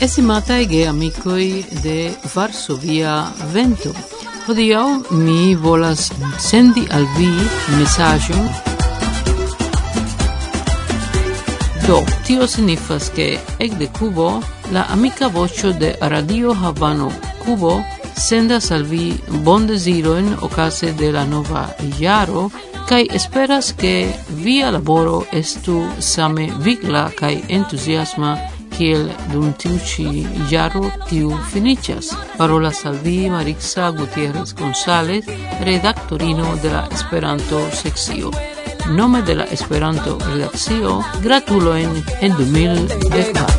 Estimatai ge amicoi de Varsovia Vento, hodiau mi volas sendi al vi messagion Do, tio signifas che ec de Cubo la amica vocio de Radio Havano Cubo sendas al vi bon desiroen ocase de la nova iaro kai esperas che via laboro estu same vigla kai entusiasma Michiel Duntiucci Yaro Tiu Finichas. Parola Salvi Marixa Gutierrez González, redactorino de la Esperanto sekcio. Nome de la Esperanto redakcio gratulo en 2010.